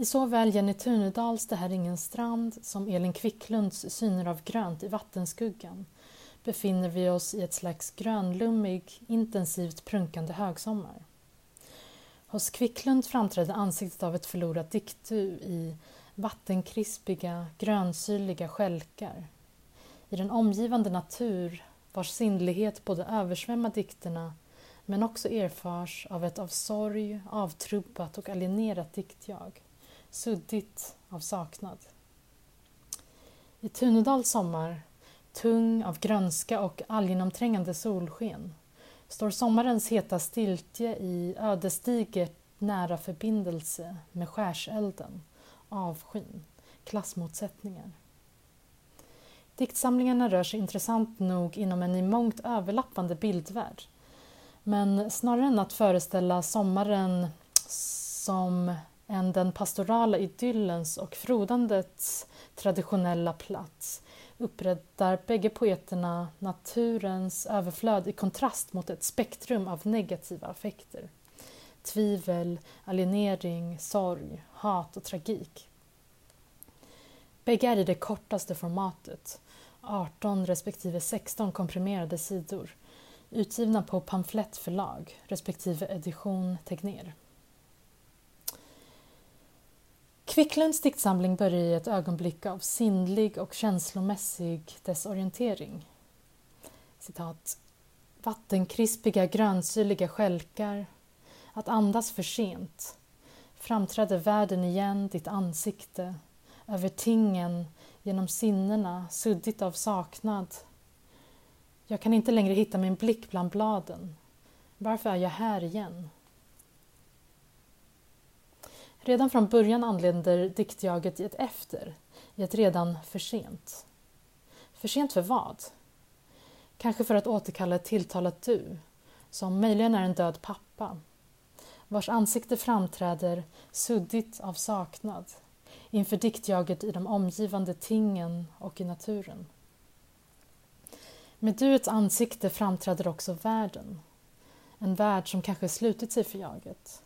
I såväl Jenny Tunedals Det här är ingen strand som Elin Quicklunds Syner av grönt i vattenskuggan befinner vi oss i ett slags grönlummig, intensivt prunkande högsommar. Hos Quicklund framträdde ansiktet av ett förlorat diktdu i vattenkrispiga, grönsyrliga skälkar. I den omgivande natur vars sinnlighet både översvämmar dikterna men också erfars av ett av sorg avtrubbat och alienerat diktjag, suddigt av saknad. I Tunedals sommar, tung av grönska och allgenomträngande solsken, står sommarens heta stiltje i ödesdigert nära förbindelse med skärselden, avskyn, klassmotsättningar. Diktsamlingarna rör sig intressant nog inom en i mångt överlappande bildvärld. Men snarare än att föreställa sommaren som än den pastorala idyllens och frodandets traditionella plats upprättar bägge poeterna naturens överflöd i kontrast mot ett spektrum av negativa affekter. Tvivel, alienering, sorg, hat och tragik. Bägge är i det kortaste formatet, 18 respektive 16 komprimerade sidor utgivna på pamflettförlag respektive edition Tegnér. Quicklunds diktsamling börjar i ett ögonblick av sinnlig och känslomässig desorientering. Citat. Vattenkrispiga grönsyrliga skälkar, att andas för sent, framträder världen igen ditt ansikte, över tingen, genom sinnena, suddigt av saknad. Jag kan inte längre hitta min blick bland bladen. Varför är jag här igen? Redan från början anländer diktjaget i ett efter, i ett redan för sent. För sent för vad? Kanske för att återkalla ett tilltalat du, som möjligen är en död pappa, vars ansikte framträder suddigt av saknad inför diktjaget i de omgivande tingen och i naturen. Med duets ansikte framträder också världen, en värld som kanske slutit sig för jaget.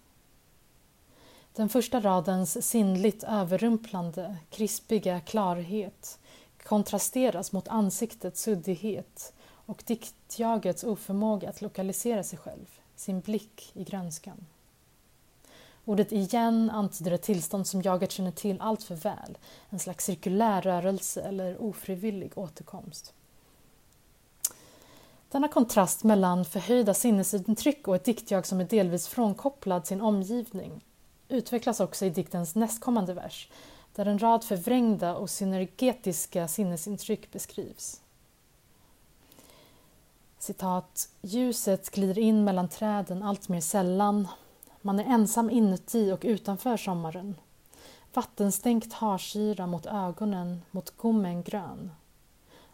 Den första radens sinnligt överrumplande, krispiga klarhet kontrasteras mot ansiktets suddighet och diktjagets oförmåga att lokalisera sig själv, sin blick i grönskan. Ordet igen antyder ett tillstånd som jaget känner till allt för väl, en slags cirkulär rörelse eller ofrivillig återkomst. Denna kontrast mellan förhöjda sinnesintryck och ett diktjag som är delvis frånkopplad sin omgivning utvecklas också i diktens nästkommande vers där en rad förvrängda och synergetiska sinnesintryck beskrivs. Citat, ljuset glider in mellan träden allt mer sällan. Man är ensam inuti och utanför sommaren. Vattenstänkt harsyra mot ögonen, mot gommen grön.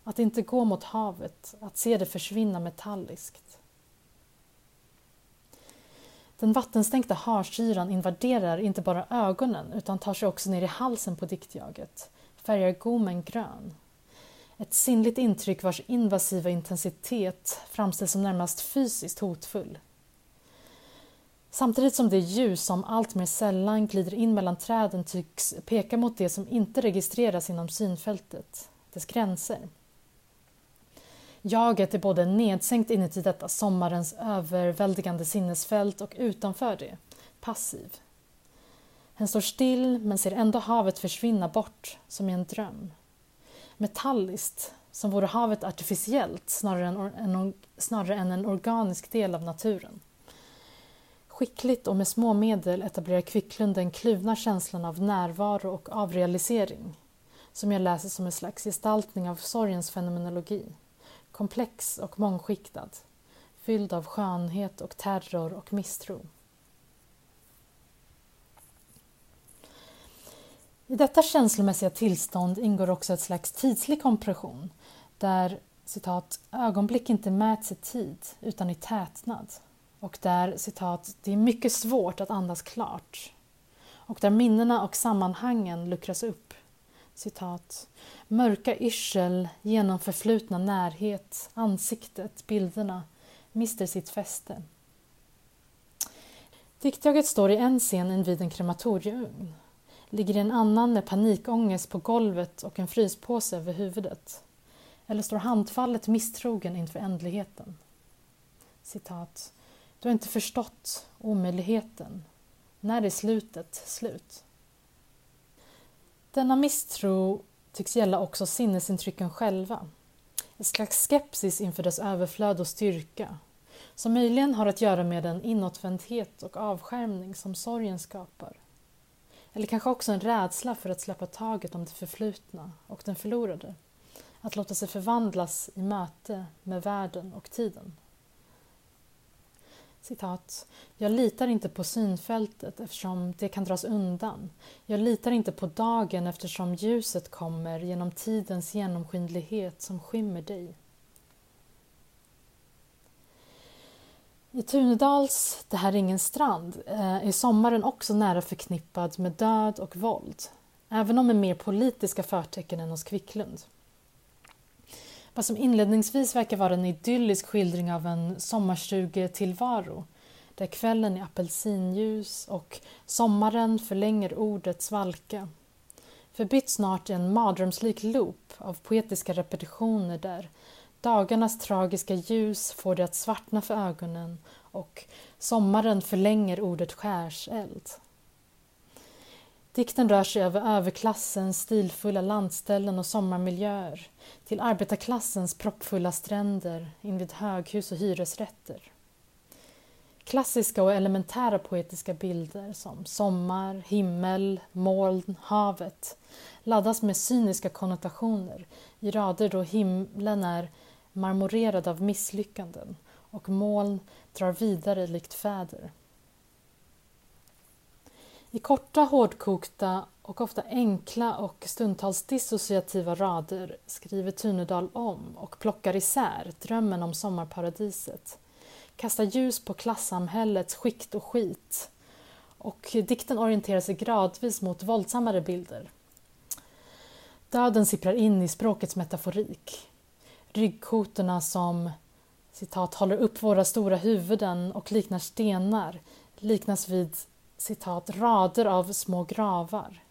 Att inte gå mot havet, att se det försvinna metalliskt. Den vattenstänkta harsyran invaderar inte bara ögonen utan tar sig också ner i halsen på diktjaget, färgar gommen grön. Ett sinnligt intryck vars invasiva intensitet framställs som närmast fysiskt hotfull. Samtidigt som det ljus som allt mer sällan glider in mellan träden tycks peka mot det som inte registreras inom synfältet, dess gränser. Jaget är både nedsänkt inuti detta sommarens överväldigande sinnesfält och utanför det, passiv. Hen står still men ser ändå havet försvinna bort som i en dröm. Metalliskt, som vore havet artificiellt snarare än, en, snarare än en organisk del av naturen. Skickligt och med små medel etablerar Quicklund den kluvna känslan av närvaro och avrealisering som jag läser som en slags gestaltning av sorgens fenomenologi komplex och mångskiktad, fylld av skönhet och terror och misstro. I detta känslomässiga tillstånd ingår också ett slags tidslig kompression där citat, ögonblick inte mäts i tid utan i tätnad och där citat, det är mycket svårt att andas klart och där minnena och sammanhangen luckras upp citat, mörka yrsel genom förflutna närhet, ansiktet, bilderna mister sitt fäste. Diktjaget står i en scen invid en krematorieugn. Ligger i en annan med panikångest på golvet och en fryspåse över huvudet? Eller står handfallet misstrogen inför ändligheten? Citat. Du har inte förstått omöjligheten. När är slutet slut? Denna misstro tycks gälla också sinnesintrycken själva. En slags skepsis inför dess överflöd och styrka som möjligen har att göra med den inåtvändhet och avskärmning som sorgen skapar. Eller kanske också en rädsla för att släppa taget om det förflutna och den förlorade. Att låta sig förvandlas i möte med världen och tiden. Citat. Jag litar inte på synfältet eftersom det kan dras undan. Jag litar inte på dagen eftersom ljuset kommer genom tidens genomskinlighet som skymmer dig. I Tunedals Det här är ingen strand eh, är sommaren också nära förknippad med död och våld, även om med mer politiska förtecken än hos Kvicklund. Vad som inledningsvis verkar vara en idyllisk skildring av en sommarstugetillvaro där kvällen är apelsinljus och sommaren förlänger ordets valka förbytt snart i en mardrömslik loop av poetiska repetitioner där dagarnas tragiska ljus får det att svartna för ögonen och sommaren förlänger ordet skärseld. Dikten rör sig över överklassens stilfulla landställen och sommarmiljöer till arbetarklassens proppfulla stränder invid höghus och hyresrätter. Klassiska och elementära poetiska bilder som sommar, himmel, moln, havet laddas med cyniska konnotationer i rader då himlen är marmorerad av misslyckanden och moln drar vidare likt fäder. I korta, hårdkokta och ofta enkla och stundtals dissociativa rader skriver Tunedal om och plockar isär drömmen om sommarparadiset, kastar ljus på klassamhällets skikt och skit och dikten orienterar sig gradvis mot våldsammare bilder. Döden sipprar in i språkets metaforik. Ryggkotorna som citat, håller upp våra stora huvuden och liknar stenar liknas vid citat, rader av små gravar.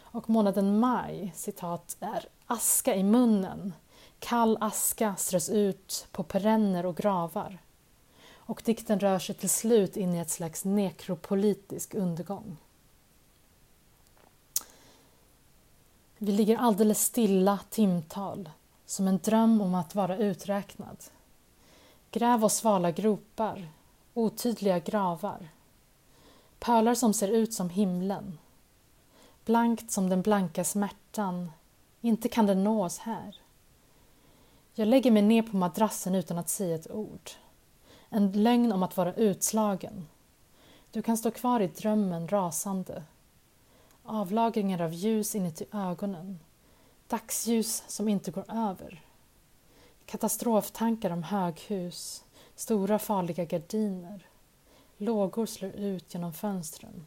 Och månaden maj, citat, är aska i munnen. Kall aska strös ut på perenner och gravar. Och dikten rör sig till slut in i ett slags nekropolitisk undergång. Vi ligger alldeles stilla timtal, som en dröm om att vara uträknad. Gräv oss svala gropar, otydliga gravar. Pölar som ser ut som himlen. Blankt som den blanka smärtan, inte kan den nå oss här. Jag lägger mig ner på madrassen utan att säga ett ord. En lögn om att vara utslagen. Du kan stå kvar i drömmen rasande. Avlagringar av ljus inuti ögonen. Dagsljus som inte går över. Katastroftankar om höghus, stora farliga gardiner. Lågor slår ut genom fönstren.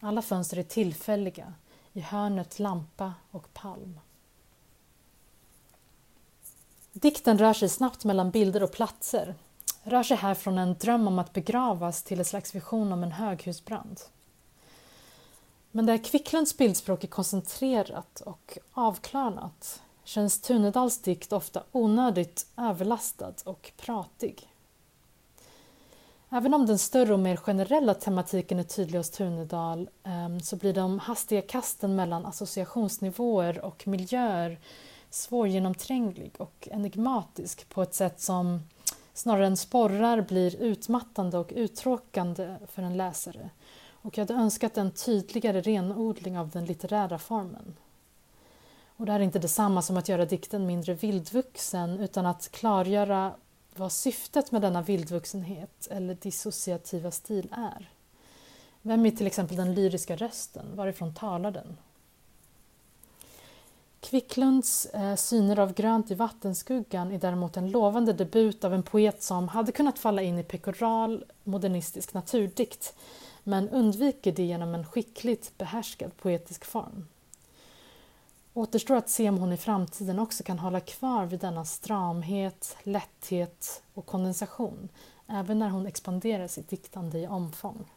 Alla fönster är tillfälliga, i hörnet lampa och palm. Dikten rör sig snabbt mellan bilder och platser. Rör sig här från en dröm om att begravas till en slags vision om en höghusbrand. Men där Kvicklunds bildspråk är koncentrerat och avklarnat känns Tunedals dikt ofta onödigt överlastad och pratig. Även om den större och mer generella tematiken är tydlig hos Tunedal ehm, så blir de hastiga kasten mellan associationsnivåer och miljöer svårgenomtränglig och enigmatisk på ett sätt som snarare än sporrar blir utmattande och uttråkande för en läsare och jag hade önskat en tydligare renodling av den litterära formen. Och det här är inte detsamma som att göra dikten mindre vildvuxen utan att klargöra vad syftet med denna vildvuxenhet eller dissociativa stil är. Vem är till exempel den lyriska rösten? Varifrån talar den? Kvicklunds eh, Syner av grönt i vattenskuggan är däremot en lovande debut av en poet som hade kunnat falla in i pekoral modernistisk naturdikt men undviker det genom en skickligt behärskad poetisk form. Återstår att se om hon i framtiden också kan hålla kvar vid denna stramhet, lätthet och kondensation även när hon expanderar sitt diktande i omfång.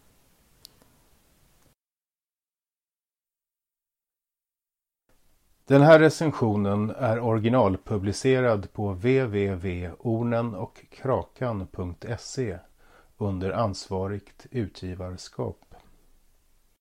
Den här recensionen är originalpublicerad på www.ornenochkrakan.se under ansvarigt utgivarskap.